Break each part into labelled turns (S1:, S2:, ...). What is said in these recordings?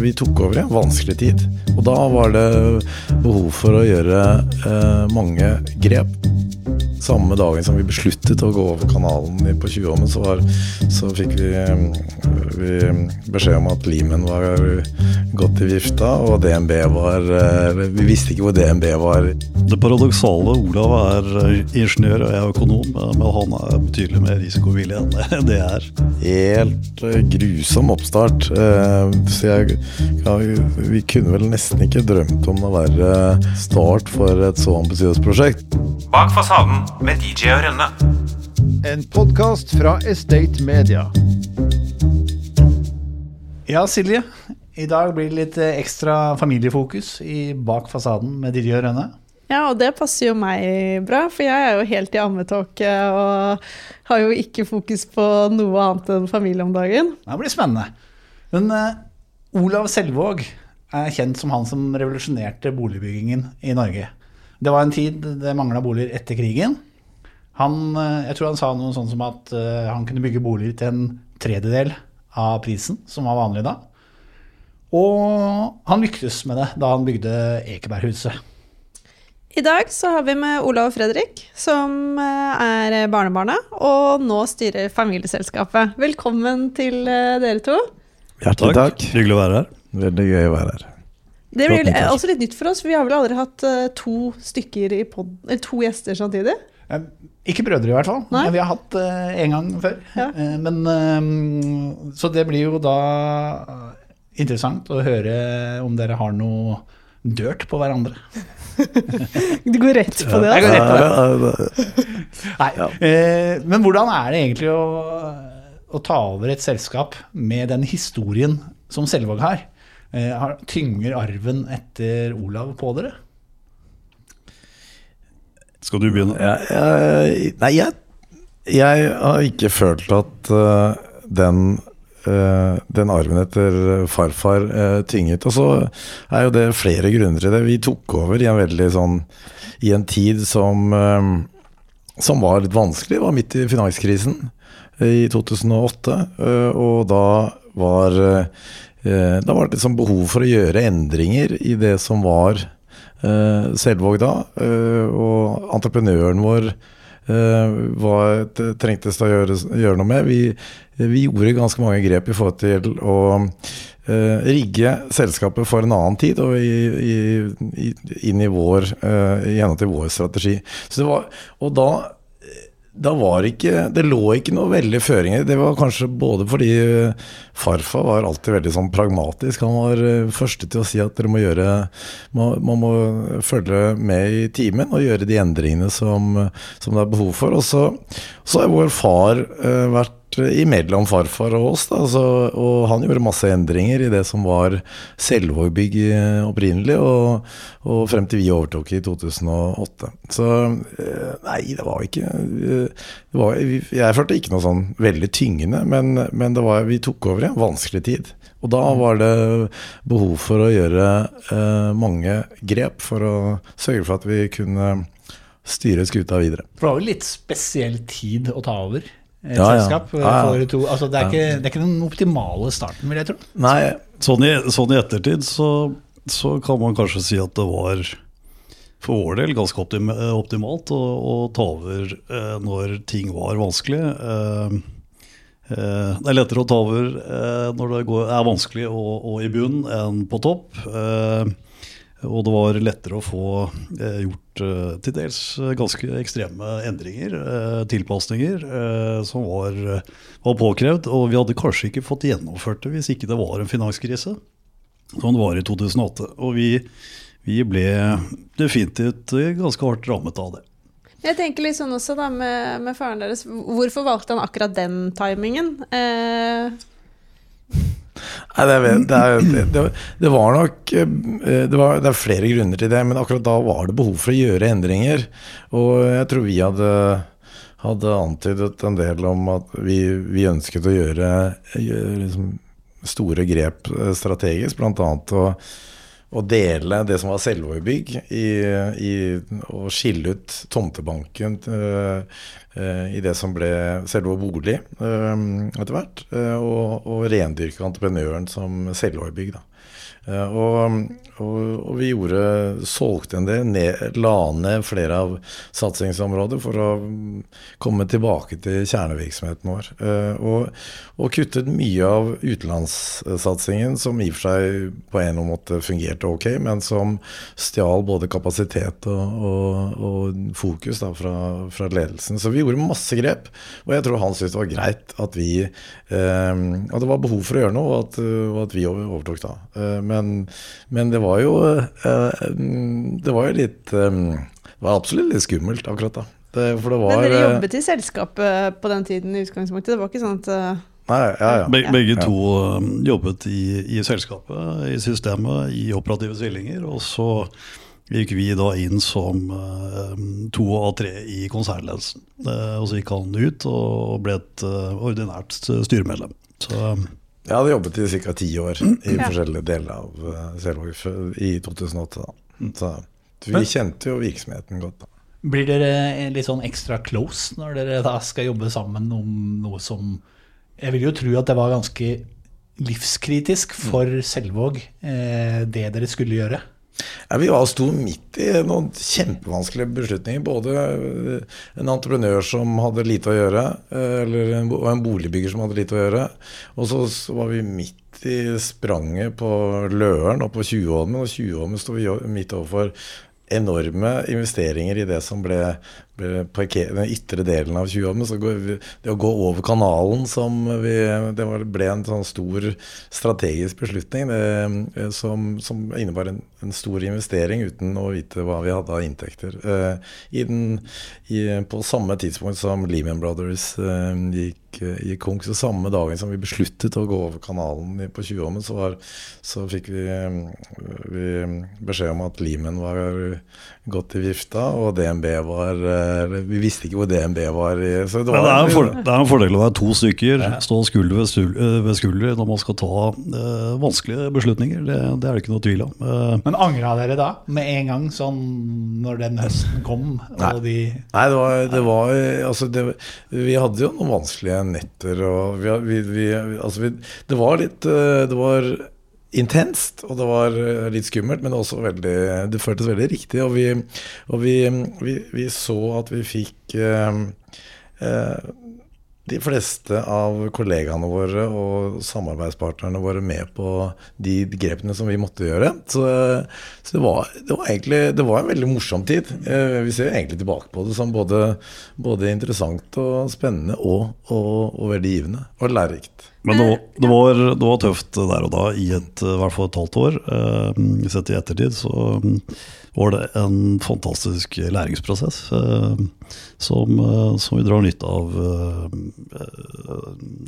S1: Vi tok over i en vanskelig tid. Og da var det behov for å gjøre eh, mange grep. Samme dagen som vi besluttet å gå over kanalen på Tjuvholmen, så, var, så fikk vi, vi, beskjed om at Limen var godt i vifta, og DNB var Vi visste ikke hvor DNB var.
S2: Det paradoksale Olav er ingeniør og jeg er økonom, men han er betydelig mer risikovillig enn det er.
S1: Helt grusom oppstart. Så jeg, ja, vi kunne vel nesten ikke drømt om å være start for et så ambisiøst prosjekt.
S3: Bak fasaden med DJ og Rønne.
S4: En podkast fra Estate Media.
S5: Ja, Silje. I dag blir det litt eh, ekstra familiefokus i Bak fasaden med DJ og Rønne.
S6: Ja, og det passer jo meg bra, for jeg er jo helt i ammetåke og har jo ikke fokus på noe annet enn familie om dagen.
S5: Det blir spennende. Men uh, Olav Selvåg er kjent som han som revolusjonerte boligbyggingen i Norge. Det var en tid det mangla boliger etter krigen. Han, uh, jeg tror han sa noe sånn som at uh, han kunne bygge boliger til en tredjedel av prisen, som var vanlig da. Og han lyktes med det da han bygde Ekeberghuset.
S6: I dag så har vi med Olav og Fredrik, som er barnebarnet, og nå styrer familieselskapet. Velkommen til dere to.
S1: Hjertelig takk. takk.
S2: Hyggelig å være her.
S1: Veldig gøy å være her.
S6: Det blir også litt nytt for oss, for vi har vel aldri hatt to stykker i pod eller to gjester samtidig?
S5: Ikke brødre, i hvert fall. Nei? Vi har hatt én gang før. Ja. Men, så det blir jo da interessant å høre om dere har noe dirt på hverandre.
S6: du går rett på det?
S5: Jeg går rett på det. Nei. Eh, men hvordan er det egentlig å, å, ta over et selskap med den historien som Selvåg har? Eh, tynger arven etter Olav på dere?
S2: Skal du begynne?
S1: Jeg, jeg, nei, jeg, jeg, har ikke følt at uh, den Uh, den arven etter farfar uh, tynget. Og så er jo det flere grunner til det. Vi tok over i en veldig sånn I en tid som, uh, som var litt vanskelig. Det var midt i finanskrisen i 2008. og da var Da var det liksom behov for å gjøre endringer i det som var Selvåg da. og entreprenøren vår var, trengtes det å gjøre, gjøre noe med. Vi vi gjorde ganske mange grep i forhold til å uh, rigge selskapet for en annen tid og i, i, inn i vår uh, i til vår strategi. Var, og da da var ikke Det lå ikke noe veldig føringer. Det var kanskje både fordi eh, farfar var alltid veldig sånn pragmatisk. Han var første til å si at dere må gjøre Man, man må følge med i timen og gjøre de endringene som, som det er behov for. Og så, har vår far uh, vært imellom farfar og oss. Da, så, og han gjorde masse endringer i det som var Selvåg-bygg opprinnelig, og, og, frem til vi overtok i 2008. Så eh, nei, det var ikke eh, det var, Jeg følte ikke noe sånn veldig tyngende, men, men var, vi tok over i en vanskelig tid. Og da var det behov for å gjøre eh, mange grep for å sørge for at vi kunne styre skuta videre.
S5: For det var jo litt spesiell tid å ta over? Et ja, selskap. Ja. To, altså det, er ikke, det, er ikke, den optimale starten, vil jeg tro.
S2: Nei, sånn i, sånn i ettertid så, så, kan man kanskje si at det var for vår del ganske optim, optimalt å, å, ta over eh, når ting var vanskelig. Eh, eh, det er lettere å ta over eh, når det går, er vanskelig og, og, i bunn enn på topp. Eh, og det var lettere å få eh, gjort eh, til dels eh, ganske ekstreme endringer, tilpasninger, som var, var, påkrevd. Og vi hadde kanskje ikke fått gjennomført det hvis ikke det var en finanskrise, som det var i 2008. Og vi, vi ble definitivt ganske hardt rammet av det.
S6: Jeg tenker litt sånn også da med, med faren deres. Hvorfor valgte han akkurat den timingen? Eh
S1: Nei, det, det, er, det, det, var nok eh, var, det, er flere grunner til det, men akkurat da var det behov for å gjøre endringer. Og jeg tror vi hadde, hadde antydet en del om at vi, vi ønsket å gjøre, gjøre liksom store grep eh, strategisk, bl.a. å å dele det som var Selvåg-bygg, i, i, og skille ut tomtebanken uh, uh, i det som ble Selvåg bolig uh, etter hvert, og, og rendyrke entreprenøren som Selvåg-bygg. da. Eh, og, og, og vi gjorde, solgte en del, ned, la ned flere av satsingsområder for å mm, komme tilbake til kjernevirksomheten vår. Eh, Og, og kuttet mye av utenlandssatsingen, som i og for seg på en måte fungerte ok, men som stjal både kapasitet og, fokus da, fra, fra ledelsen. Så vi gjorde masse grep, og jeg tror han syntes det var greit at vi eh, At det var behov for å gjøre noe, og at, og at vi overtok da. Eh, men, men det var jo eh, Det var jo litt eh, Det var absolutt litt skummelt akkurat da. Det, for det var
S6: Men dere
S1: eh,
S6: jobbet i selskapet på den tiden i utgangspunktet? Det var ikke sånn at eh,
S1: Nei, ja, ja.
S2: Be- Begge to um, jobbet i, i selskapet, i systemet, i operative stillinger. Og så gikk vi da inn som uh, to av tre i konsernledelsen. Uh, og så gikk han ut og ble et uh, ordinært styremedlem. Så
S1: Jeg hadde jobbet i ca. ti år i
S6: Ja.
S1: forskjellige deler av uh, Selvåg i 2008. Da. Så vi kjente jo virksomheten godt. da.
S5: Blir dere litt sånn ekstra close når dere da skal jobbe sammen om noe som Jeg vil jo tro at det var ganske livskritisk for Selvåg, eh, det dere skulle gjøre.
S1: Ja, vi var sto midt i noen kjempevanskelige beslutninger. Både eh, en entreprenør som hadde lite å gjøre, eh, eller en, boligbygger som hadde lite å gjøre. Og så s- var vi midt i spranget på Løren og på Tjuvholmen, og Tjuvholmen sto vi midt overfor enorme investeringer i det som ble parker, den ytre delen av Tjuvholmen. Så det å gå over kanalen som vi, det ble en sånn stor strategisk beslutning det, eh, som, som innebar en, en stor investering uten å vite hva vi hadde av inntekter. Eh, i den, i, på samme tidspunkt som Lehman Brothers eh, gikk, gikk konk, så samme dagen som vi besluttet å gå over kanalen på Tjuvholmen, så, så fikk vi, eh, vi beskjed om at Lehman var gått i vifta, og DNB var eh, Vi visste ikke hvor DNB var. Så det var
S2: det er, en for, det er en fordel å være to stykker, stå skulder ved, stul, eh, ved skulder når man skal ta eh, vanskelige beslutninger. Det, det er det ikke noe tvil om. Eh,
S5: Men angra dere da, med en gang, sånn når den høsten kom? Og de
S1: Nei, det var, det var altså det, Vi hadde jo noen vanskelige netter. Og vi, vi, vi, altså vi, det var litt eh, Det var intenst, og det var eh, litt skummelt, men også veldig Det føltes veldig riktig. Og vi, og vi, vi, vi så at vi fikk eh, eh, de fleste av kollegaene våre og samarbeidspartnerne våre med på de grepene som vi måtte gjøre. Så, så det, var, det var egentlig det var en veldig morsom tid. Eh, Vi ser egentlig tilbake på det som både, både interessant og spennende og, og, og veldig givende. Og lærerikt.
S2: Men det var, det, var, det var tøft der og da, i et, i hvert fall et halvt år. Eh, sett i ettertid så var det en fantastisk læringsprosess eh, som, eh, som vi drar nytte av eh,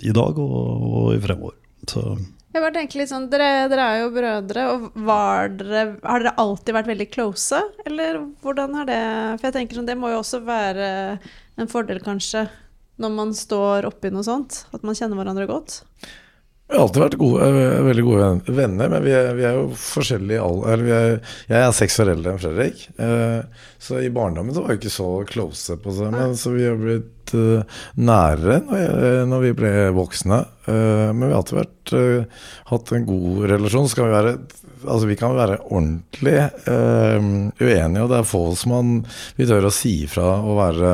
S2: i dag og, og i fremover. Så,
S6: Jeg bare tenker litt sånn, dere, dere er jo brødre, og dere, har dere alltid vært veldig close? Eller hvordan har det For jeg tenker sånn, det må jo også være en fordel, kanskje, når man står oppi noe sånt. At man kjenner hverandre godt.
S1: Vi har alltid vært gode, eh, veldig gode venner, men vi er, vi er jo forskjellige. Vi er, jeg er seks år eldre enn Fredrik, eh, så i barndommen så var vi ikke så close på det. Men så vi har blitt eh, nærere når, vi ble voksne. Men vi har alltid vært, hatt en god relasjon. Så kan vi være Altså Vi kan være ordentlig uenige, og det er få som man vi tør å si ifra og være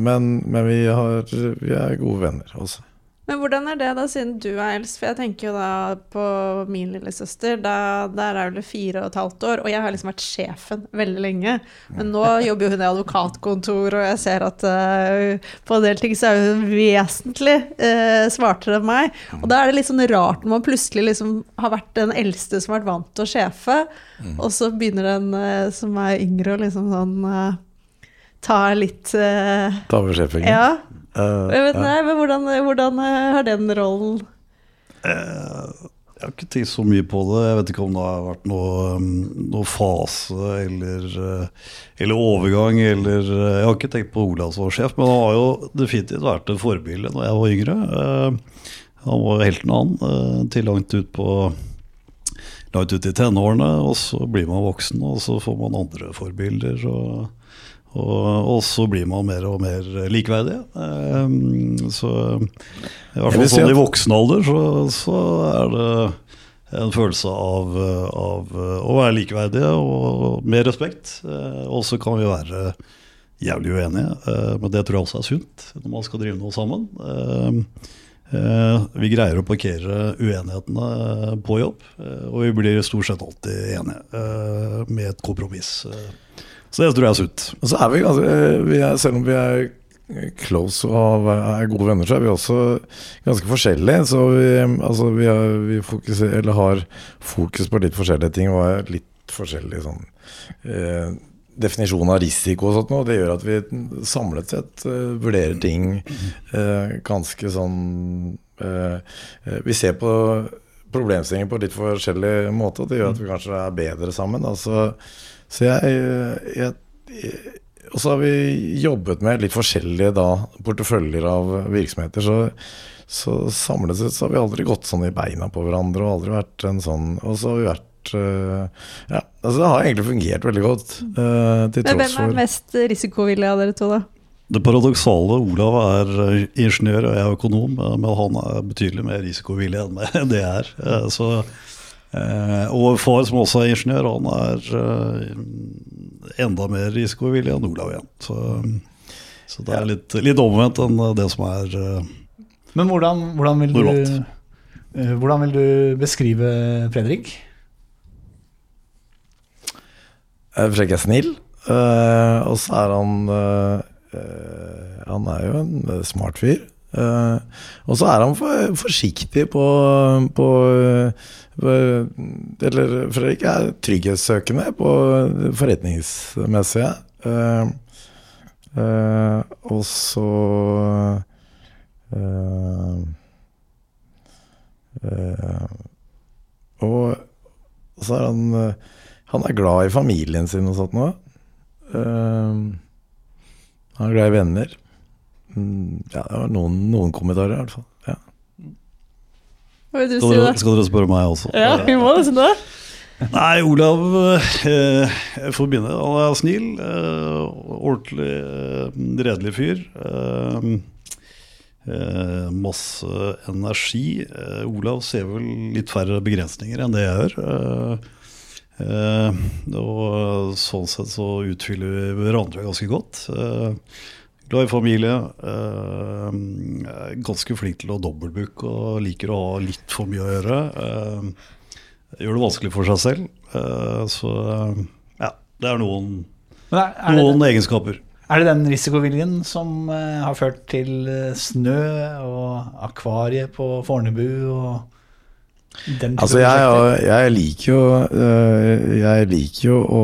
S1: Men, men vi, har, vi er gode venner også.
S6: Men hvordan er det da, siden du er eldst? For jeg tenker jo da på min lillesøster. Da, der er hun fire og et halvt år, og jeg har liksom vært sjefen veldig lenge. Men nå jobber jo hun i advokatkontor, og jeg ser at uh, på en del ting så er hun vesentlig uh, smartere enn meg. Og da er det litt sånn rart når man plutselig liksom har vært den eldste som har vært vant til å sjefe, og så begynner den uh, som er yngre, å liksom sånn ta litt uh,
S1: Ta over sjefen.
S6: Ja.
S1: Eh,
S6: Jeg vet,
S1: ja.
S6: nei, men hvordan, hvordan eh, har den rollen
S2: jeg har ikke tenkt så mye på det. Jeg vet ikke om det har vært noe, um, noe fase eller, eh, eller overgang. Eller, eh, jeg har ikke tenkt på Ola som sjef, men han har jo definitivt vært et forbilde når jeg var yngre. Uh, Han var jo helten han, eh, til langt ut på langt ut i tenårene, og så blir man voksen, og så får man andre forbilder. og og, og så blir man mer og mer likeverdige. Um, så i hvert fall sånn i voksen alder så, så er det en følelse av, av å være likeverdige og med respekt. Eh, Og så kan vi være jævlig uenige, eh, men det tror jeg også er sunt når man skal drive noe sammen. Eh, eh, Vi greier å parkere uenighetene på jobb, eh, og vi blir stort sett alltid enige eh, med et kompromiss. Så det tror jeg er sutt
S1: Og så er vi ganske vi er, Selv om vi er close og er gode venner, så er vi også ganske forskjellige. Så vi, altså vi, har, vi fokuser, har fokus på litt forskjellige ting og er litt forskjellige sånn eh, definisjon av risiko og sånt noe. Det gjør at vi samlet sett eh, vurderer ting eh, ganske sånn eh, eh, Vi ser på problemstillinger på litt forskjellig måte, og det gjør at vi kanskje er bedre sammen. Altså, så jeg, jeg, jeg Og så har vi jobbet med litt forskjellige da, porteføljer av virksomheter. Så, så samlet sett så har vi aldri gått sånn i beina på hverandre og aldri vært en sånn Og så har vi vært eh, Ja, altså det har egentlig fungert veldig godt. eh, til
S6: Men
S1: tross
S6: hvem er mest risikovillig av dere to, da?
S2: Det paradoksale Olav er eh, ingeniør og jeg er økonom, eh, men han er betydelig mer risikovillig enn det jeg er. Eh, Så, eh, og far, som også er ingeniør, han er eh, enda mer risikovillig enn Olav igjen. Så, så det er litt, litt omvendt enn det som er eh,
S5: Men hvordan, hvordan, vil du, eh, hvordan vil du beskrive Fredrik?
S1: Eh, Fredrik er snill, eh, og så er han eh, eh, Han er jo en eh, smart fyr. Eh, og så er han for, forsiktig på, på på, Eller Fredrik er trygghetssøkende på forretningsmessige. Uh, uh, og så eh, eh, Og så er han eh, han er glad i familien sin og sånt noe. Eh, han er glad i venner. Mm, ja, det var noen, noen kommentarer, i hvert fall. Ja.
S6: Hva vil du
S2: skal,
S6: si, da?
S2: skal dere spørre meg også?
S6: Ja, vi må nesten det.
S2: Nei, Olav eh, Jeg får begynne. Han er snill, eh, ordentlig, eh, redelig fyr. Eh, eh, masse energi. Eh, Olav ser vel litt færre begrensninger enn det jeg gjør. Eh, eh, og sånn sett så utfyller vi hverandre ganske godt. Eh, glad i familie. Eh, ganske flink til å dobbeltbooke og liker å ha litt for mye å gjøre. Eh, gjør det vanskelig for seg selv. Eh, så ja, det er noen,
S5: er, er, det,
S2: noen egenskaper.
S5: er det den risikoviljen som har ført til snø og akvariet på Fornebu og den type
S1: Altså, jeg, jeg liker jo Jeg liker jo å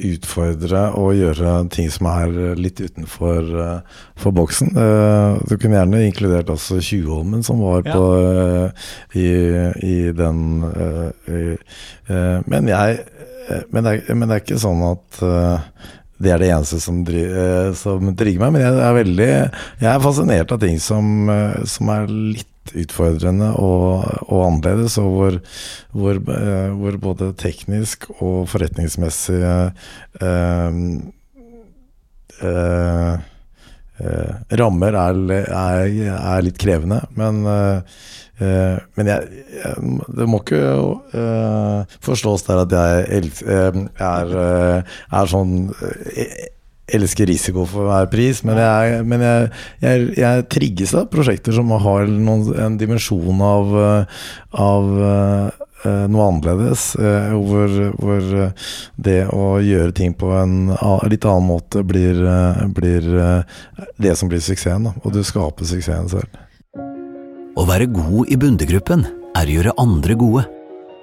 S1: utfordre og gjøre ting som er litt utenfor øh, for boksen. Eh, Du kunne gjerne inkludert også Tjuvholmen, som var
S5: Ja.
S1: på øh, i, i den i, Men jeg men det, er, men det er ikke sånn at det er det eneste som, dri, øh, som trigger meg. Men jeg er veldig Jeg er fascinert av ting som, som er litt utfordrende og, og annerledes, og hvor, hvor, eh, hvor både teknisk og forretningsmessig eh, eh, eh, rammer er, er, er litt krevende. Men, eh, eh, men jeg, jeg, det må ikke forstås der at jeg er, er sånn elsker risiko for hver pris, men jeg, men jeg, jeg, jeg trigges av prosjekter som har noen, en dimensjon av, eh, av eh, noe annerledes. eh, Hvor, hvor eh, det å gjøre ting på en litt annen måte blir, eh, blir eh, det som blir suksessen. Da. Og du skaper suksessen selv.
S7: Å være god i Bundegruppen er å gjøre andre gode.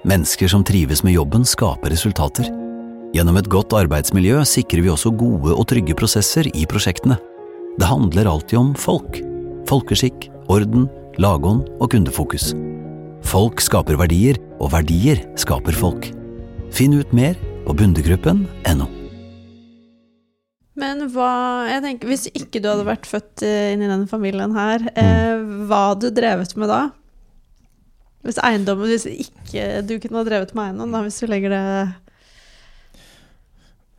S7: Mennesker som trives med jobben, skaper resultater. Gjennom et godt arbeidsmiljø sikrer vi også gode og trygge prosesser i prosjektene. Det handler alltid om folk. Folkeskikk, orden, lagånd og kundefokus. Folk skaper verdier, og verdier skaper folk. Finn ut mer på bundegruppen.no.
S6: Men hva jeg tenker, Hvis ikke du hadde vært født eh, inn i denne familien her, eh, hva hadde du drevet med da? Hvis eiendommen Hvis ikke du kunne ha drevet med eiendom, da, hvis du legger det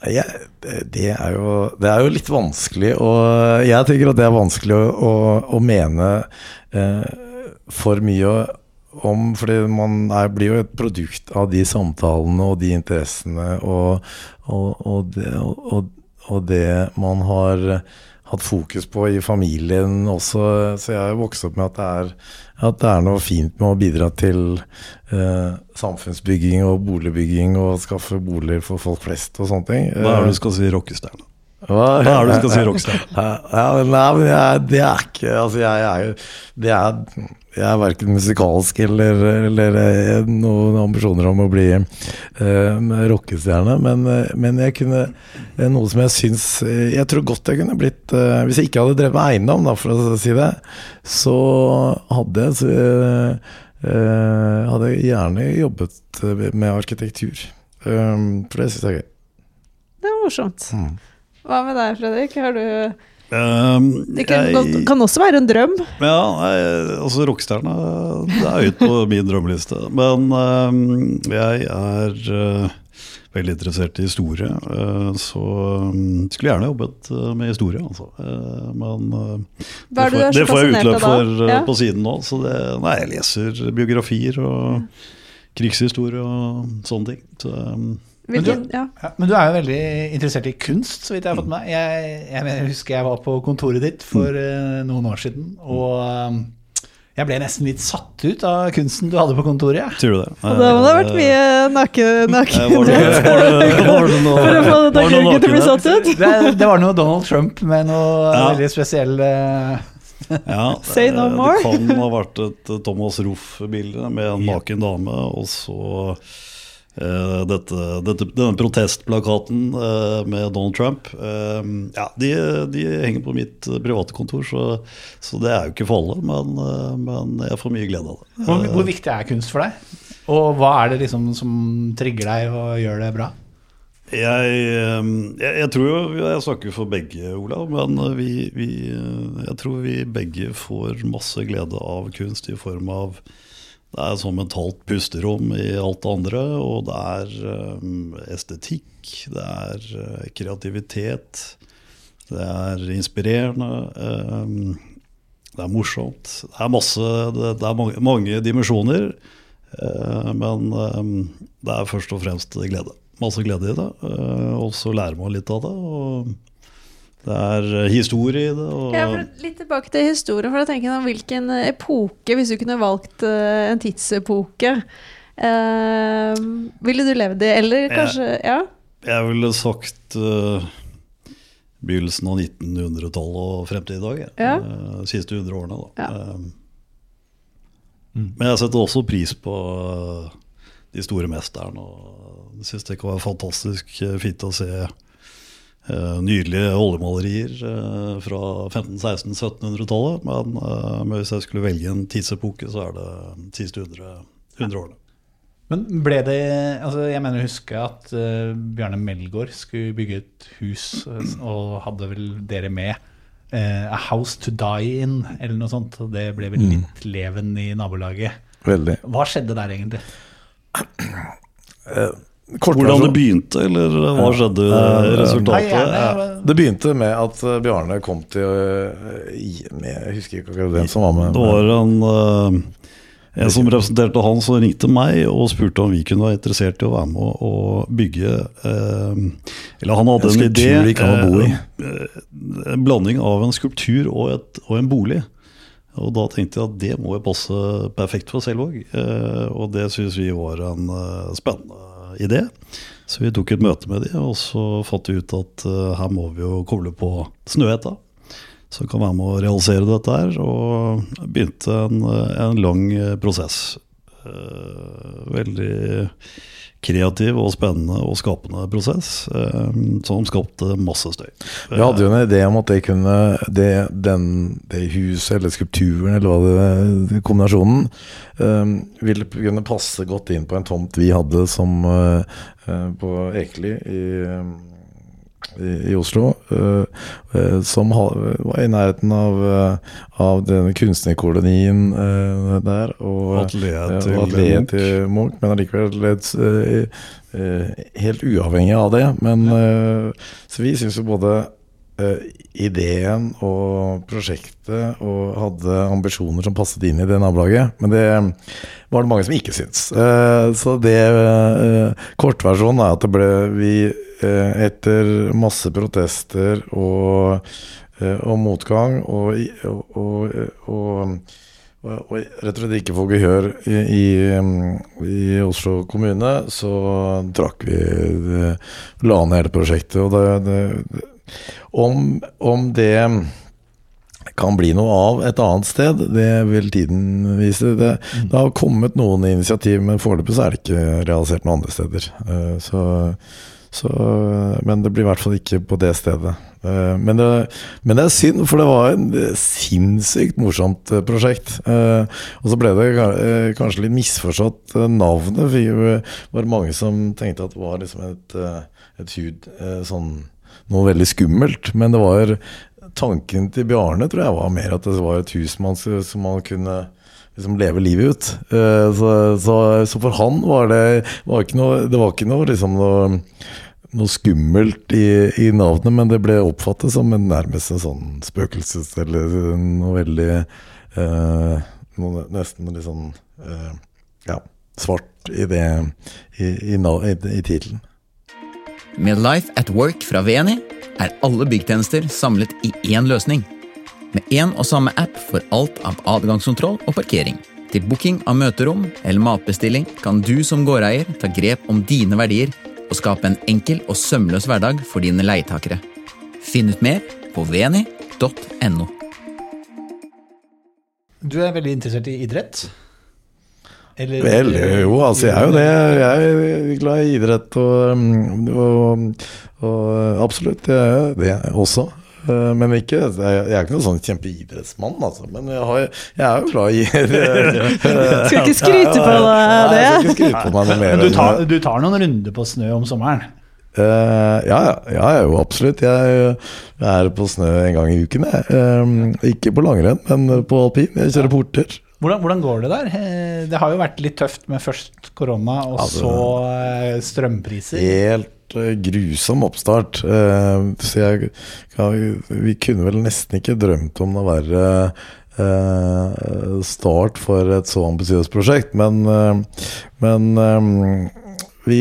S1: Jeg, det, er jo, det er jo litt vanskelig å Jeg tenker at det er vanskelig å, å, å mene eh, for mye om Fordi man er, blir jo et produkt av de samtalene og de interessene og, og, og, det, og det man har hatt fokus på i familien også. Så jeg har vokst opp med at det er, at det er noe fint med å bidra til eh, samfunnsbygging og boligbygging og skaffe boliger for folk flest og sånne ting.
S2: Hva er det du skal si rockestjerne?
S1: Hva
S2: er det du skal si Rogstad?
S1: Ja, nei, men jeg, det er ikke Altså, jeg, er jo Det er jeg er verken musikalsk eller, eller eh, noen ambisjoner om å bli uh, rockestjerne, men, eh, men jeg kunne Noe som jeg syns Jeg tror godt jeg kunne blitt uh, Hvis jeg ikke hadde drevet med eiendom, da, for å si det, så hadde jeg så, uh, hadde jeg gjerne jobbet med arkitektur. Um, for det syns jeg er gøy.
S6: Det er morsomt.
S1: Mm.
S6: Hva med deg, Fredrik? Har du
S2: Um,
S6: Det kan,
S2: jeg-
S6: kan også være en drøm.
S2: Ja, jeg, altså rockestjerne er høyt på min drømmeliste. Men um, jeg er uh, veldig interessert i historie, uh, så um, skulle gjerne jobbet øh, med historie, altså. Eh, men
S6: det
S2: får, det får jeg utløp for
S6: Ja.
S2: på siden nå. Så det, nei, jeg leser biografier og krigshistorie og sånne ting. Så, øhm,
S6: du, ja.
S5: Ja, men du er jo veldig interessert i kunst, så vidt jeg har fått med meg. Jeg, jeg, jeg husker jeg var på kontoret ditt for uh, noen år siden, og eh, jeg ble nesten litt satt ut av kunsten du hadde på kontoret. Ja.
S2: Tror du det?
S6: Og da må det ha vært mye naken... naken
S2: Eh, Var det, var det, var det noe,
S6: for å få dere til å bli satt ut.
S5: Det, det var noe Donald Trump med noe
S2: Ja.
S5: veldig spesiell uh,
S2: Ja,
S6: Say no more.
S2: Det kan ha vært et Thomas Roff-bilde med en naken dame, og så dette, dette, denne protestplakaten eh, med Donald Trump. Eh, ja, de, de henger på mitt eh, private kontor, så, så det er jo ikke for alle, men, eh, men jeg får mye glede av det.
S5: hvor, hvor viktig er kunst for deg? Og hva er det liksom som trigger deg og gjør det bra?
S2: Jeg, eh, jeg, jeg tror jo Jeg snakker for begge, Olav, men eh, vi, vi, eh, jeg tror vi begge får masse glede av kunst i form av Det er som et halvt pusterom i alt det andre, og det er eh, estetikk, det er eh, kreativitet, det er inspirerende, eh, det er morsomt. Det er masse Det, er mange, mange dimensjoner, men det er først og fremst glede masse glede i det. Og så lærer man litt av det. Og det er eh, historie i det. Og
S6: Ja, litt tilbake til historien. For jeg tenker om Hvilken epoke, hvis du kunne valgt eh, en tidsepoke, eh, ville du levd i? Eller kanskje Ja?
S2: jeg ville sagt eh, begynnelsen av 1900-tallet og frem til i dag. jeg.
S6: Ja.
S2: Eh, siste 100 årene, da.
S6: Ja.
S2: Eh, Men jeg setter også pris på eh, de store mesterne. Og jeg syns det kan være fantastisk fint å se nydelige oljemalerier eh, fra 1500-1600-1700-tallet. Men, eh, hvis jeg skulle velge en tidsepoke, så er det de siste 100, 100 årene.
S5: Men ble det altså Jeg mener å huske at uh, Bjarne Melgaard skulle bygge et hus, eh, og hadde vel dere med uh, A House to Die In, eller noe sånt. Og det ble vel litt leven i nabolaget.
S1: Veldig.
S5: Hva skjedde der, egentlig?
S2: Hvordan det begynte, eller hva skjedde
S1: Eh,
S5: Nei,
S2: resultatet?
S5: gjerne,
S1: Det begynte med at eh, Bjarne kom til eh, Jeg husker ikke akkurat hvem som var med.
S2: Det var en, en som representerte han som ringte meg og spurte om vi kunne være interessert i å være med å, bygge eh, Eller han hadde
S1: En
S2: en, idé.
S1: skulptur de kan bo i.
S2: En blanding av en skulptur og, et, og en bolig. Og da tenkte jeg at det må jo passe perfekt for Selvåg. Eh, og det syns vi var en spennende idé. Så vi tok et møte med de, og så fant vi ut at eh, her må vi jo koble på Snøhetta som kan være med å realisere dette her. Og begynte en, en lang eh, prosess. Eh, Veldig kreativ og spennende og skapende prosess, eh, som skapte masse støy.
S1: Vi hadde jo en idé om at det kunne det, den, det huset eller skulpturen eller hva det kombinasjonen eh, ville kunne passe godt inn på en tomt vi hadde som på Ekeli i, i, i Oslo, eh, eh, som var i nærheten av, eh, av denne kunstnerkolonien der. Og,
S2: Atelieret til atelier
S1: til Munch, men allikevel et, helt uavhengig av det. Men Så vi syns jo både ideen og prosjektet og hadde ambisjoner som passet inn i det nabolaget. Men det var det mange som ikke syntes. Eh, så det eh, Kortversjonen er at det ble vi eh, etter masse protester og, eh, og motgang og, og, og, og rett og slett ikke få gehør i, i, i Oslo kommune, så trakk vi La ned hele prosjektet. Og det, det, om, om det kan bli noe av et annet sted, det vil tiden vise. Det, det har kommet noen initiativ, men foreløpig er det ikke realisert noen andre steder. Eh, Så, så, men det blir i hvert fall ikke på det stedet. Eh, Men det, men det er synd, for det var en sinnssykt morsomt eh, prosjekt. Og så ble det kanskje litt misforstått navnet. for Det var mange som tenkte at det var liksom et, et hud sånn noe veldig skummelt. Men det var tanken til Bjarne tror jeg var mer at det var et hus man, som man kunne liksom leve livet ut. Eh, Så, så, så for han var det var ikke noe, Det var ikke noe liksom noe noe skummelt i, i navnet, men det ble oppfattet som en nærmest en sånn spøkelses... Eller noe veldig eh, noe Nesten litt sånn eh, ja, svart i det i, i, i, i tittelen.
S8: Med Life at Work fra VNI er alle byggtjenester samlet i én løsning. Med én og samme app for alt av adgangskontroll og parkering. Til booking av møterom eller matbestilling kan du som gårdeier ta grep om dine verdier og skape en enkel og sømløs hverdag for dine leietakere. Finn ut mer på vni.no.
S5: Du er veldig interessert i idrett? Eller
S1: Vel, jo, altså jeg er jo det. Jeg er glad i idrett og, mm, og, og absolutt, jeg er det også. Eh, Men ikke, jeg er ikke noen sånn kjempeidrettsmann, altså. Men jeg, har, jeg er jo glad i
S6: Skal ikke skryte på deg
S1: Nei. Jeg skal ikke skryte på meg noe mer.
S5: Men du tar, du tar noen runder på snø om sommeren?
S1: Uh, ja, ja, ja, jo, absolutt. Jeg, jeg er på snø en gang i uken. Jeg. Um, ikke på langrenn, men på alpin. Jeg kjører porter.
S5: Hvordan, hvordan går det der? Det har jo vært litt tøft med først korona, og
S1: Altså,
S5: så eh, strømpriser.
S1: Helt eh, grusom oppstart. Eh, så jeg Vi kunne vel nesten ikke drømt om noe verre start for et så ambisiøst prosjekt. Men, men vi,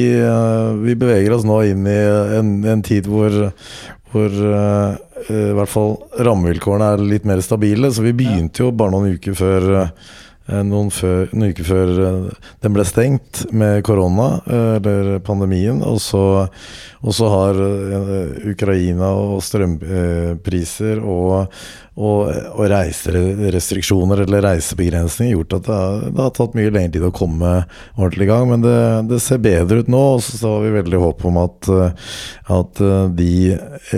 S1: vi beveger oss nå inn i en, en tid hvor, hvor uh, i hvert fall rammevilkårene er litt mer stabile. Så vi begynte jo bare noen uker før eh, noen, før, noen uker før eh, den ble stengt med korona, eh, eller pandemien. Og så, og så har eh, Ukraina og strømpriser og, og, og reiserestriksjoner eller reisebegrensninger gjort at det har, det har tatt mye lengre tid å komme ordentlig i gang. Men det, det ser bedre ut nå, og så har vi veldig håp om at, eh, at eh, de,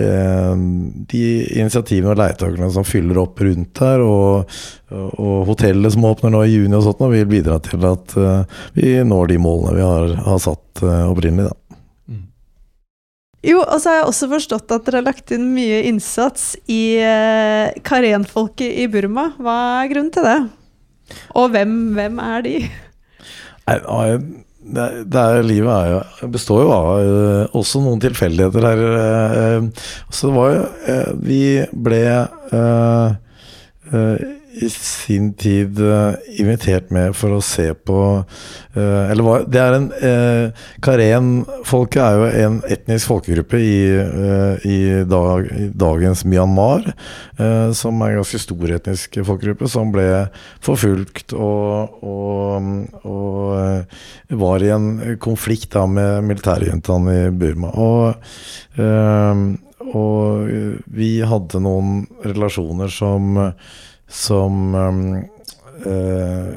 S1: eh, de initiativene og leietakerne som fyller opp rundt her, og, og hotellet som åpner nå i juni og sånt, og vil bidra til at eh, vi når de målene vi har, har satt eh, opprinnelig. Da.
S6: Jo, og så har jeg også forstått at dere har lagt inn mye innsats i eh, karenfolket i Burma. Hva er grunnen til det? Og hvem, hvem er de?
S1: Nei, det, er- livet er jo, består jo av også noen tilfeldigheter her. så det var jo Vi ble i sin tid eh, invitert med for å se på eh, Eller hva Det er en uh, Karen-folket er jo en etnisk folkegruppe i, eh, i, dag, i dagens Myanmar, eh, som er en ganske stor etnisk folkegruppe, som ble forfulgt og, og, og eh, var i en konflikt da med militærjentene i Burma. Og, eh, og vi hadde noen relasjoner som som eh,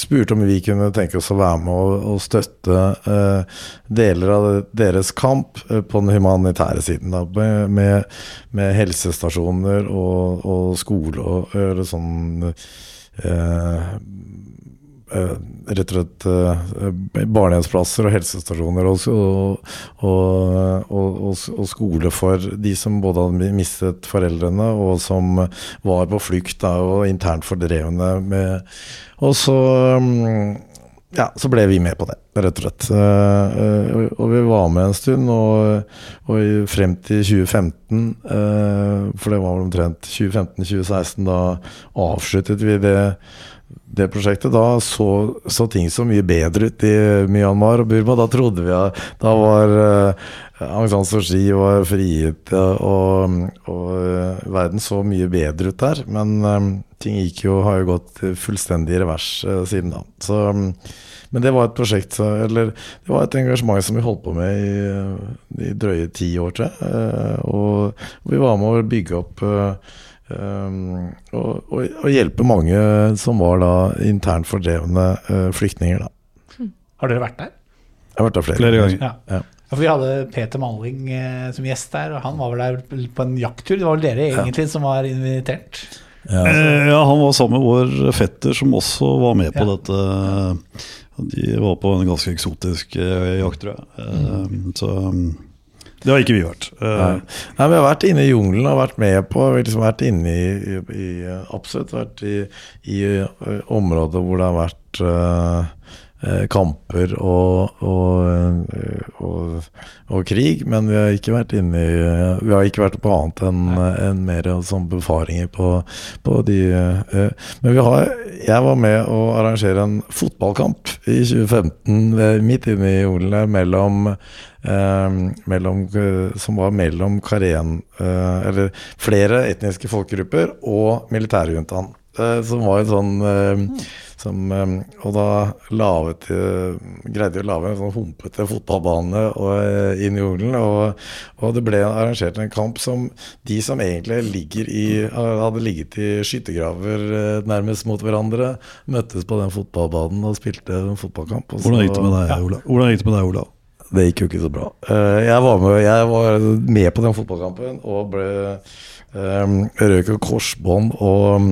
S1: spurte om vi kunne tenke oss å være med og, og støtte eh, deler av deres kamp eh, på den humanitære siden. Da, med, med, helsestasjoner og, og skole og og sånn eh, rett og slett eh, barnehjemsplasser og helsestasjoner og, og, og, og, skole for de som både hadde mistet foreldrene, og som var på flukt og internt fordrevne. Med, og så mm, ja, så ble vi med på det, rett og slett. Uh, og vi var med en stund, og, og frem til 2015, uh, for det var omtrent 2015-2016, da avsluttet vi det, det prosjektet. Da så, så, ting så mye bedre ut i Myanmar og Burma. Da trodde vi at da var uh, Aung San Suu Kyi var frigitt, og, og verden så mye bedre ut der. Men um, ting gikk jo, har jo gått fullstendig i revers uh, siden da. Så, um, men det var et prosjekt, eller det var et engasjement som vi holdt på med i, i drøye ti år, tror jeg. Uh, og, vi var med å bygge opp uh, um, og, og, og, hjelpe mange som var da internt fordrevne flyktninger, da.
S5: Har dere vært der?
S1: Jeg har vært der flere,
S2: flere ganger.
S5: Ja. ja. Ja, for Vi hadde Peter Malling uh, som gjest der, og han var vel der på en jakttur. Det var vel dere egentlig ja. som var invitert?
S2: Ja, eh, ja, han var sammen med vår fetter, som også var med på dette. De var på en ganske eksotisk eh, jakt, tror jeg. Mm. Så det har ikke vi vært.
S1: Nei. Nei, Vi har vært inne i jungelen og vært med på Vi liksom vært inne i, i, Absolutt vært i, i, områder hvor det har vært uh, Eh, kamper og, og, eh, og, og, krig, men vi har ikke vært inne i Vi har ikke vært på annet enn en mer sånn befaringer på, på de eh, Men vi har Jeg var med å arrangere en fotballkamp i 2015 midt inne i jungelen der mellom Eh, mellom, som var mellom Karen eh, Eller flere etniske folkegrupper og militærjuntaen. Eh, som var en sånn eh, som, eh, Og da lavet, greide de å lage en sånn humpete fotballbane inn i jungelen. Og, og, det ble arrangert en kamp som de som egentlig ligger i, hadde ligget i skyttergraver nærmest mot hverandre, møttes på den fotballbanen og spilte en fotballkamp.
S2: Hvordan gikk det med deg, Olav? Hvordan gikk det med deg, Olav?
S1: Det gikk jo ikke så bra. Jeg var med, jeg var med på den fotballkampen og ble um, og korsbånd og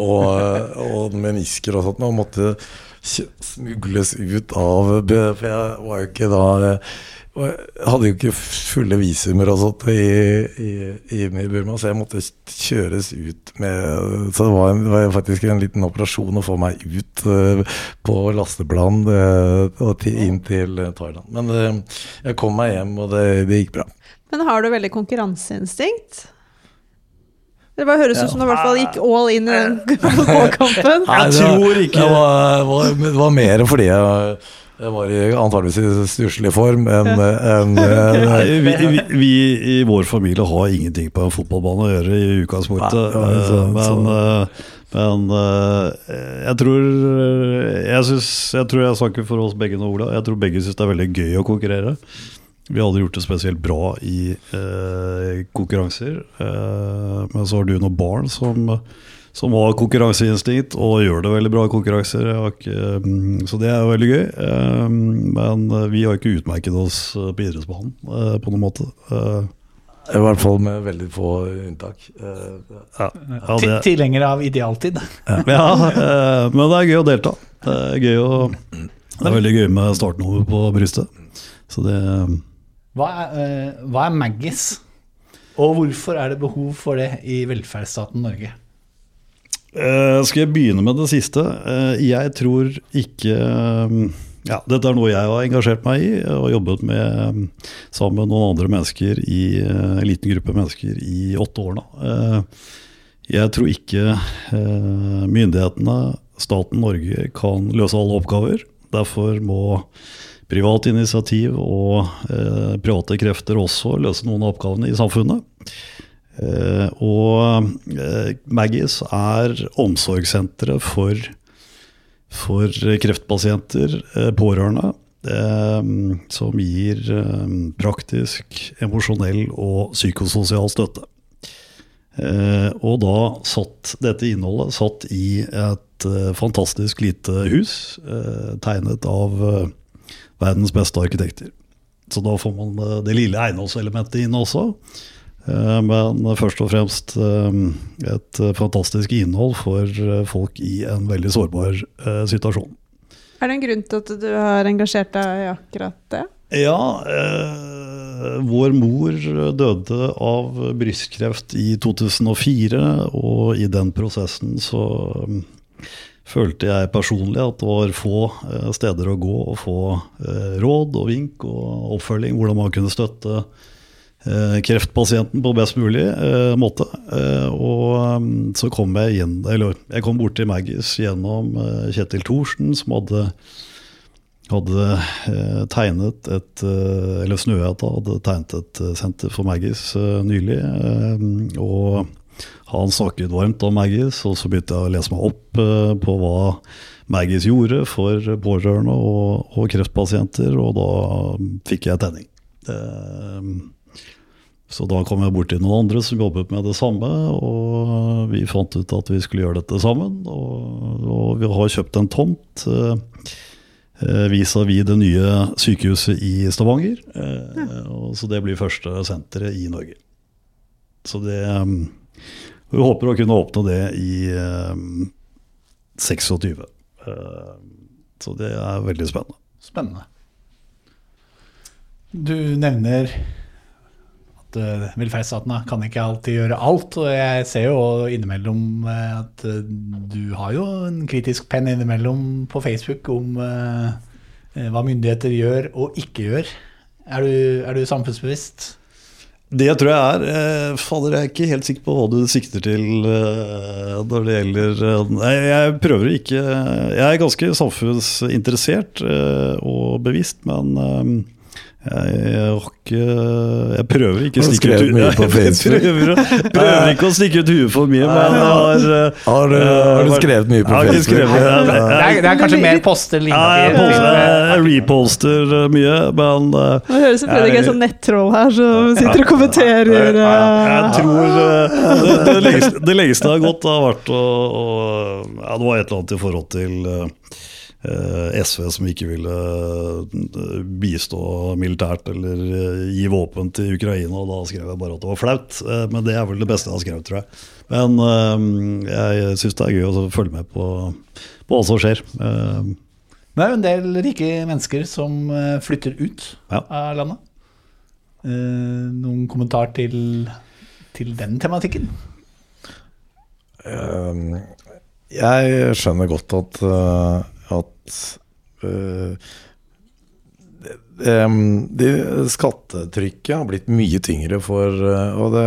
S1: og, og menisker og sånt, og måtte smugles ut av For jeg var jo ikke da jeg hadde jo ikke fulle visumer og sånt i, i, i, Burma, så jeg måtte kjøres ut med Så det var, en, det var faktisk en liten operasjon å få meg ut uh, på lasteplan uh, og inn til Thailand. Men uh, jeg kom meg hjem, og det, det gikk bra.
S6: Men har du veldig konkurranseinstinkt? Det bare høres ut som du i hvert fall gikk all in i den fotballkampen.
S1: Jeg tror ikke Det var, var, det var mer fordi jeg jeg var i, antageligvis i stusslig form enn en,
S2: en, vi, vi, vi, i vår familie har ingenting på en fotballbane å gjøre i utgangspunktet. Men, men jeg tror jeg, synes, jeg tror jeg snakker for oss begge nå, Ola. Jeg tror begge syns det er veldig gøy å konkurrere. Vi har aldri gjort det spesielt bra i eh, konkurranser. Eh, men så har du noen barn som, som, har konkurranseinstinkt og gjør det veldig bra i konkurranser. Ikke, mm, så det er jo veldig gøy. Eh, men vi har ikke utmerket oss på idrettsbanen eh, på noen måte. Eh,
S1: I hvert fall med veldig få unntak.
S5: Eh, ja, ja, det, Tilhenger av idealtid.
S2: Ja, ja men det er gøy å delta. Det er, gøy å, det er veldig gøy med startnummer på brystet. Så det
S5: hva er, uh, hva er Maggis? Og hvorfor er det behov for det i velferdsstaten Norge?
S2: Uh, skal jeg begynne med det siste? Uh, jeg tror ikke ja, Dette er noe jeg har engasjert meg i og jobbet med sammen med noen andre mennesker i en liten gruppe mennesker i åtte år nå. Jeg tror ikke myndighetene, staten Norge, kan løse alle oppgaver. Derfor må privat initiativ og eh, private krefter også løse noen av oppgavene i samfunnet. Eh, og eh, Maggis er omsorgssenteret for, for kreftpasienter, eh, pårørende, eh, som gir eh, praktisk, emosjonell og psykososial støtte. og da satt dette innholdet satt i et fantastisk lite hus, tegnet av verdens beste arkitekter. Så da får man det lille eiendomselementet inn også. Eh, Men først og fremst eh, et eh, fantastisk innhold for eh, folk i en veldig sårbar eh, situasjon.
S6: Er det en grunn til at du har engasjert deg i akkurat det?
S2: Ja, eh, vår mor døde av brystkreft i 2004, og i den prosessen så følte jeg personlig at det var få eh, steder å gå og få eh, råd og vink og oppfølging, hvordan man kunne støtte eh, kreftpasienten på best mulig måte. Og mm, så kom jeg inn, eller jeg kom bort til Maggis gjennom Kjetil Thorsen, som hadde hadde tegnet et Eller Snøhetta hadde tegnet et senter for Maggis nylig. Og han snakket varmt om Maggis, og så begynte jeg å lese meg opp eh, på hva Maggis gjorde for pårørende og, og kreftpasienter, og da fikk jeg tenning. Eh, så da kom jeg bort til noen andre som jobbet med det samme, og vi fant ut at vi skulle gjøre dette sammen. Og, og vi har kjøpt en tomt. eh, vis-à-vis det nye sykehuset i Stavanger. Ja. så det blir første senteret i Norge. Så det Vi håper å kunne åpne det i um, 26. Eh, så det er veldig spennende.
S5: Spennende. Du nevner at uh, velferdsstaten kan ikke alltid gjøre alt. Og jeg ser jo innimellom eh, at uh, du har jo en kritisk penn innimellom på Facebook om eh, eh, hva myndigheter gjør og ikke gjør. Er du, er du samfunnsbevisst?
S2: Det tror jeg er. Eh, fader, jeg er ikke helt sikker på hva du sikter til eh, når det gjelder eh, Nei, jeg prøver ikke Jeg er ganske samfunnsinteressert og bevisst, men jeg, rocker jeg prøver ikke å
S1: Har
S2: stikke ut
S1: mye på
S2: Jeg
S1: Facebook?
S2: prøver, prøver ikke å stikke ut huet for mye, men jeg har eh,
S1: Har du, har du skrevet mye på
S2: har
S1: Facebook?
S2: skrevet-
S5: Det er, det er kanskje mer poster
S2: Ja, jeg,
S5: linker
S2: poster, jeg reposter eh, mye, men
S6: Det høres ut som er sånn nettroll her som sitter og kommenterer.
S2: Jeg
S6: eh,
S2: tror eh, det, det, lengste, det lengste jeg har gått, har vært å, å Ja, det var et eller annet i forhold til eh, SV som ikke ville eh, bistå militært eller eh, gi våpen til Ukraina. og Da skrev jeg bare at det var flaut. Eh, men det er vel det beste jeg har skrevet, tror jeg. Men eh, jeg syns det er gøy å følge med på, på hva som skjer. Eh,
S5: Det er jo en del rike mennesker som eh, flytter ut
S2: Ja.
S5: av landet. Eh, noen kommentar til, til den tematikken?
S1: Jeg skjønner godt at, at uh, det, um, det skattetrykket har blitt mye tyngre for uh, Og det,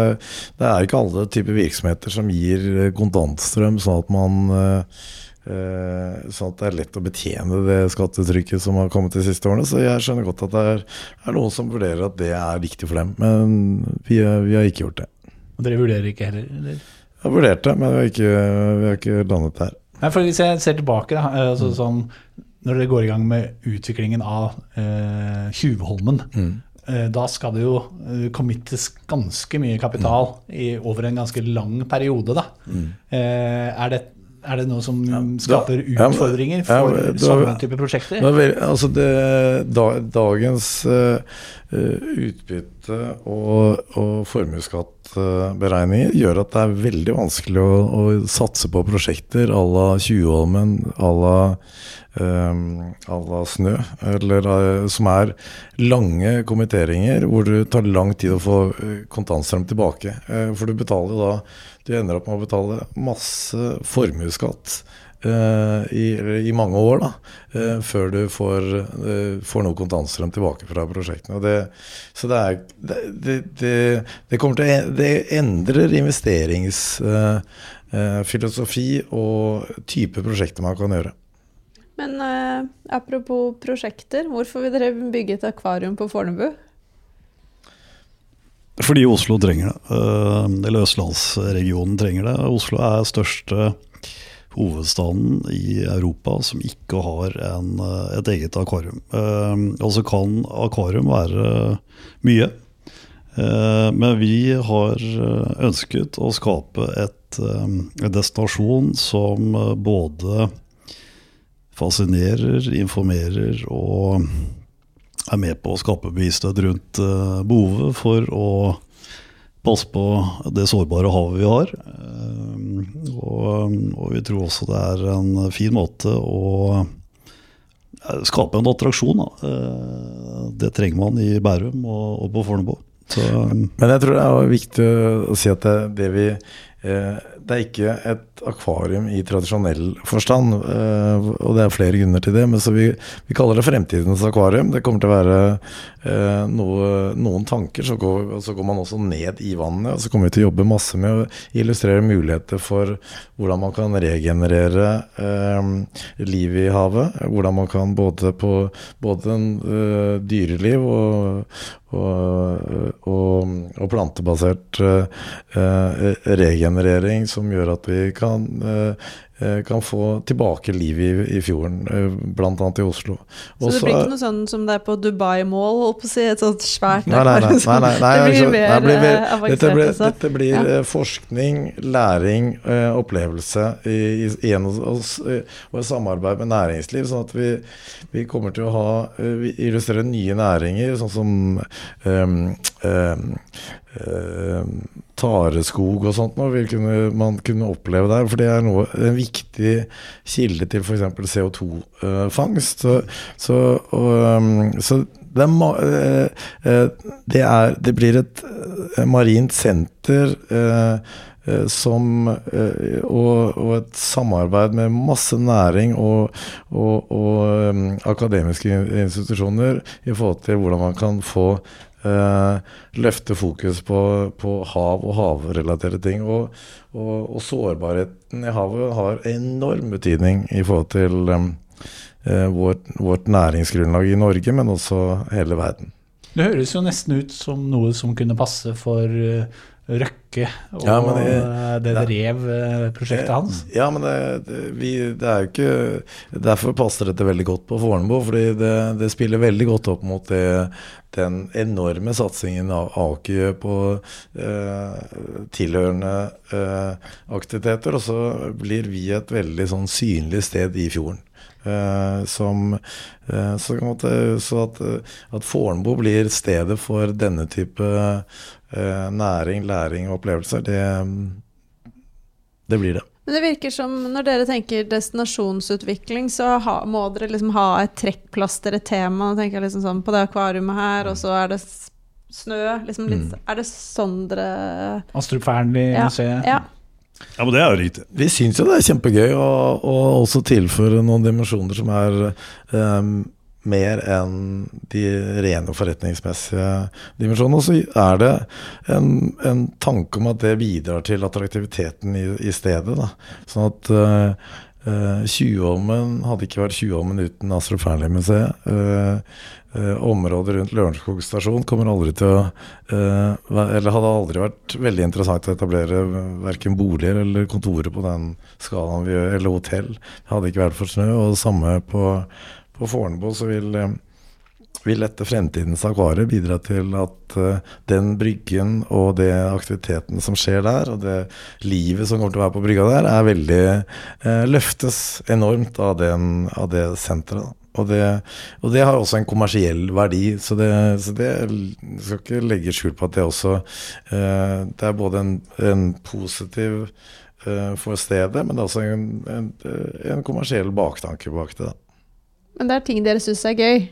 S1: det er ikke alle typer virksomheter som gir kontantstrøm, sånn at man uh, Sånn at det er lett å betjene det skattetrykket som har kommet de siste årene. Så jeg skjønner godt at det er, er noen som vurderer at det er viktig for dem. Men vi, vi har ikke gjort det.
S5: Og dere vurderer ikke heller? Eller?
S1: Jeg har vurdert det, men vi har ikke, vi har ikke landet der.
S5: Nei, for Hvis jeg ser tilbake, da, eh, altså sånn, når dere går i gang med utviklingen av eh, Tjuvholmen, eh, da skal det jo eh, committes ganske mye kapital i, over en ganske lang periode. Da. Eh, er, det, er det noe som skaper
S1: men-
S5: utfordringer for
S1: ja, da-
S5: sånne type prosjekter?
S1: Er altså det, da, dagens eh, utbytte og, og formuesskattberegninger gjør at det er veldig vanskelig å, å satse på prosjekter à la Tjuvholmen, à la um, Snø, eller eh, som er lange kommenteringer hvor det tar lang tid å få eh, kontantstrøm tilbake. Eh, for du betaler da Du ender opp med å betale masse formuesskatt eh, i, i mange år da, eh, før du får, eh, får noe kontantstrøm tilbake fra prosjektene. Og det, så det er det, det, det, det kommer til Det endrer investeringsfilosofi og type prosjekter man kan gjøre.
S6: Men eh, apropos prosjekter, hvorfor vil dere bygge et akvarium på Fornebu?
S2: Fordi Oslo trenger det. eh, Eller østlandsregionen trenger det. Oslo er største hovedstaden i Europa som ikke har en, eh, et eget akvarium. Eh, Altså kan akvarium være mye. Eh, Men vi har ønsket å skape et, en destinasjon som både fascinerer, informerer og er med på å skape bevissthet rundt eh, behovet for å passe på det sårbare havet vi har. Og, og vi tror også det er en fin måte å eh, skape en attraksjon. Da. Eh, Det trenger man i Bærum og, og på Fornebu.
S1: Men jeg tror det er viktig å si at det, det vi eh, Det er ikke et akvarium i tradisjonell forstand, eh, og det er flere grunner til det. Men så vi, vi kaller det fremtidens akvarium. Det kommer til å være eh, noe, noen tanker. Så går, og så går man også ned i vannet, og så kommer vi til å jobbe masse med å illustrere muligheter for hvordan man kan regenerere eh, livet i havet. Hvordan man kan både på både en, uh, dyreliv og, og, og, og plantebasert uh, regenerering som gjør at vi kan, eh, kan få tilbake liv i, i fjorden, eh, bl.a. i Oslo.
S6: Så det blir ikke noe sånn som det er på Dubai Mall, holdt på å si, et sånt svært
S1: Nei, nei, nei. nei, nei,
S6: det blir
S1: altså,
S6: mer
S1: nei, blir
S6: eh,
S1: dette
S6: avansert.
S1: blir,
S6: altså.
S1: dette blir
S6: Ja.
S1: eh, forskning, læring, eh, opplevelse i, i, i en, eh, og i samarbeid med næringsliv. Sånn at vi, vi kommer til å ha eh, vi illustrerer nye næringer, sånn som um, um, ehm, tareskog og sånt. noe, man kunne oppleve der, for det er noe, en viktig kilde til f.eks. CO2-fangst. Så, så, og, um, så det, er, eh, eh, det, er, det blir et eh, marint senter eh, eh, som eh, og, og et samarbeid med masse næring og, og, og um, akademiske institusjoner i forhold til hvordan man kan få eh, løfte fokus på, på hav og havrelaterte ting. Og, og, og sårbarheten i havet har enorm betydning i forhold til um, eh, vårt, vårt næringsgrunnlag i Norge, men også hele verden.
S5: Det høres jo nesten ut som noe som kunne passe for eh, Røkke og
S1: Ja, det, det-
S5: eh, det Rev-prosjektet hans.
S1: Ja, men det, vi, det er jo ikke Derfor passer dette veldig godt på Fornebu. Fordi det, det spiller veldig godt opp mot den enorme satsingen av Aker gjør på eh, tilhørende eh, aktiviteter. Og så blir vi et veldig sånn synlig sted i fjorden. Eh, som, eh, så, måte, så at, eh, at Fornebu blir stedet for denne type eh, næring, læring og opplevelser, det, det blir det.
S6: Men det virker som når dere tenker destinasjonsutvikling, så ha, må dere liksom ha et trekkplaster, et tema. Nå tenker jeg liksom sånn på det akvariumet her, og så er det snø. Liksom litt,
S1: Mm.
S6: Er det sånn dere
S5: Astrup Fearnley-museet.
S6: Ja.
S2: ja, men det er jo riktig.
S1: Vi syns jo det er kjempegøy å, å også tilføre noen dimensjoner som er ehm, mer enn de rene forretningsmessige dimensjonene. Og så er det en, en tanke om at det bidrar til attraktiviteten i, i stedet. Da. Sånn at uh, Tjuvholmen hadde ikke vært Tjuvholmen uten Astrup Fearnley-museet. Uh, eh, området rundt Lørenskog stasjon kommer aldri til å Eller hadde aldri vært veldig interessant å etablere verken boliger eller kontorer på den skalaen vi gjør, eller hotell. Det hadde ikke vært for snø. Og det samme på, på Fornebu, så vil eh, vil dette fremtidens akvarium bidra til at eh, den bryggen og det aktiviteten som skjer der, og det livet som kommer til å være på brygga der, er veldig eh, løftes enormt av, den, av det senteret. Og det, og det har også en kommersiell verdi, så det, så det skal ikke legge skjul på at det også eh, Det er både en, en positiv eh, for stedet, men det er også en, en, en kommersiell baktanke bak det.
S6: Men det er ting dere syns er gøy.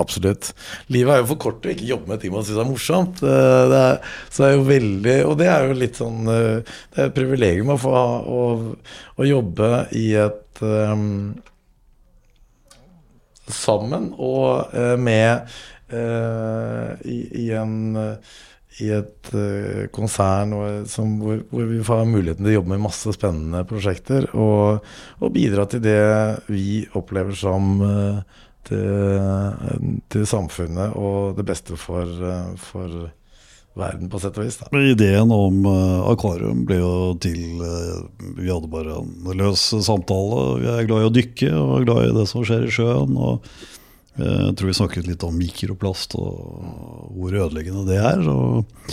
S1: Absolutt. Livet er jo for kort til å ikke jobbe med ting man syns er morsomt. Eh, Det er, så er jo veldig Og det er jo litt sånn eh, Det er et privilegium å få å, å jobbe i et um, Sammen og uh, med uh, i, i en eh, i et eh, konsern som, hvor, hvor vi får muligheten til å jobbe med masse spennende prosjekter og, og bidra til det vi opplever som eh, til, til samfunnet og det beste for, eh, for verden, på sett og vis. Da.
S2: Ideen om akvarium ble jo til Vi hadde bare en løs samtale. Vi er glad i å dykke og er glad i det som skjer i sjøen. og Jeg tror vi snakket litt om mikroplast og hvor ødeleggende det er. Og,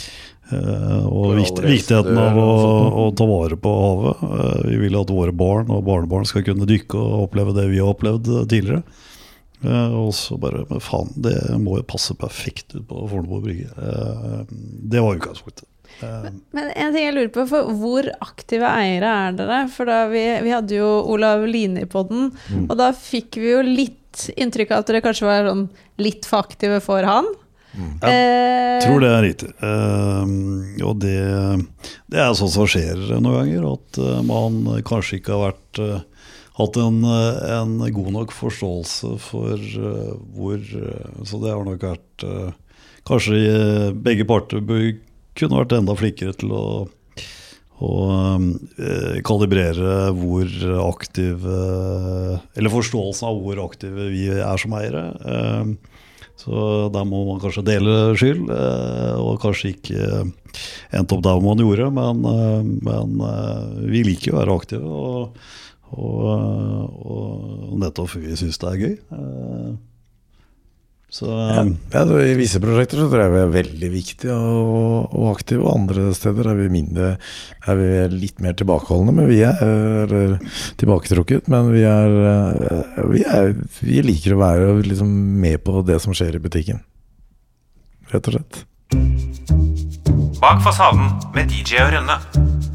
S2: eh, og vikt, viktigheten av å, å ta vare på havet. Eh, Vi vil at våre barn og barnebarn skal kunne dykke og oppleve det vi har opplevd eh, tidligere. Eh, og så bare Men faen, det må jo passe perfekt ut på Fornebu brygge. Eh, det var utgangspunktet. Men,
S6: Men en ting jeg lurer på, for hvor aktive eiere er dere? For da vi, vi hadde jo Olav Line i podden, og da fikk vi jo litt inntrykk av at dere kanskje var sånn litt for aktive for han. Eh,
S2: tror det er riktig. Eh, og det, det er sånn som skjer noen ganger, at eh, man kanskje ikke har vært eh, hatt en, en god nok forståelse for uh, hvor Så det har nok vært Kanskje begge parter bør, kunne vært enda flinkere til å å eh, kalibrere hvor aktive Eller forståelsen av hvor aktive vi er som eiere. Eh, så der må man kanskje dele skyld, eh, og kanskje ikke endte opp der man gjorde, men, eh, men eh, vi liker å være aktive. Og, og, og nettopp fordi vi syns det er gøy. Så
S1: Ja, ja, I visse prosjekter så tror jeg vi er veldig viktige og, og aktive, og andre steder er vi mindre Er vi litt mer tilbakeholdne, men vi er eller, tilbaketrukket. Men vi er, eh, vi er Vi liker å være liksom med på det som skjer i butikken. Rett og slett.
S3: Bak fasaden med DJ og Rønne.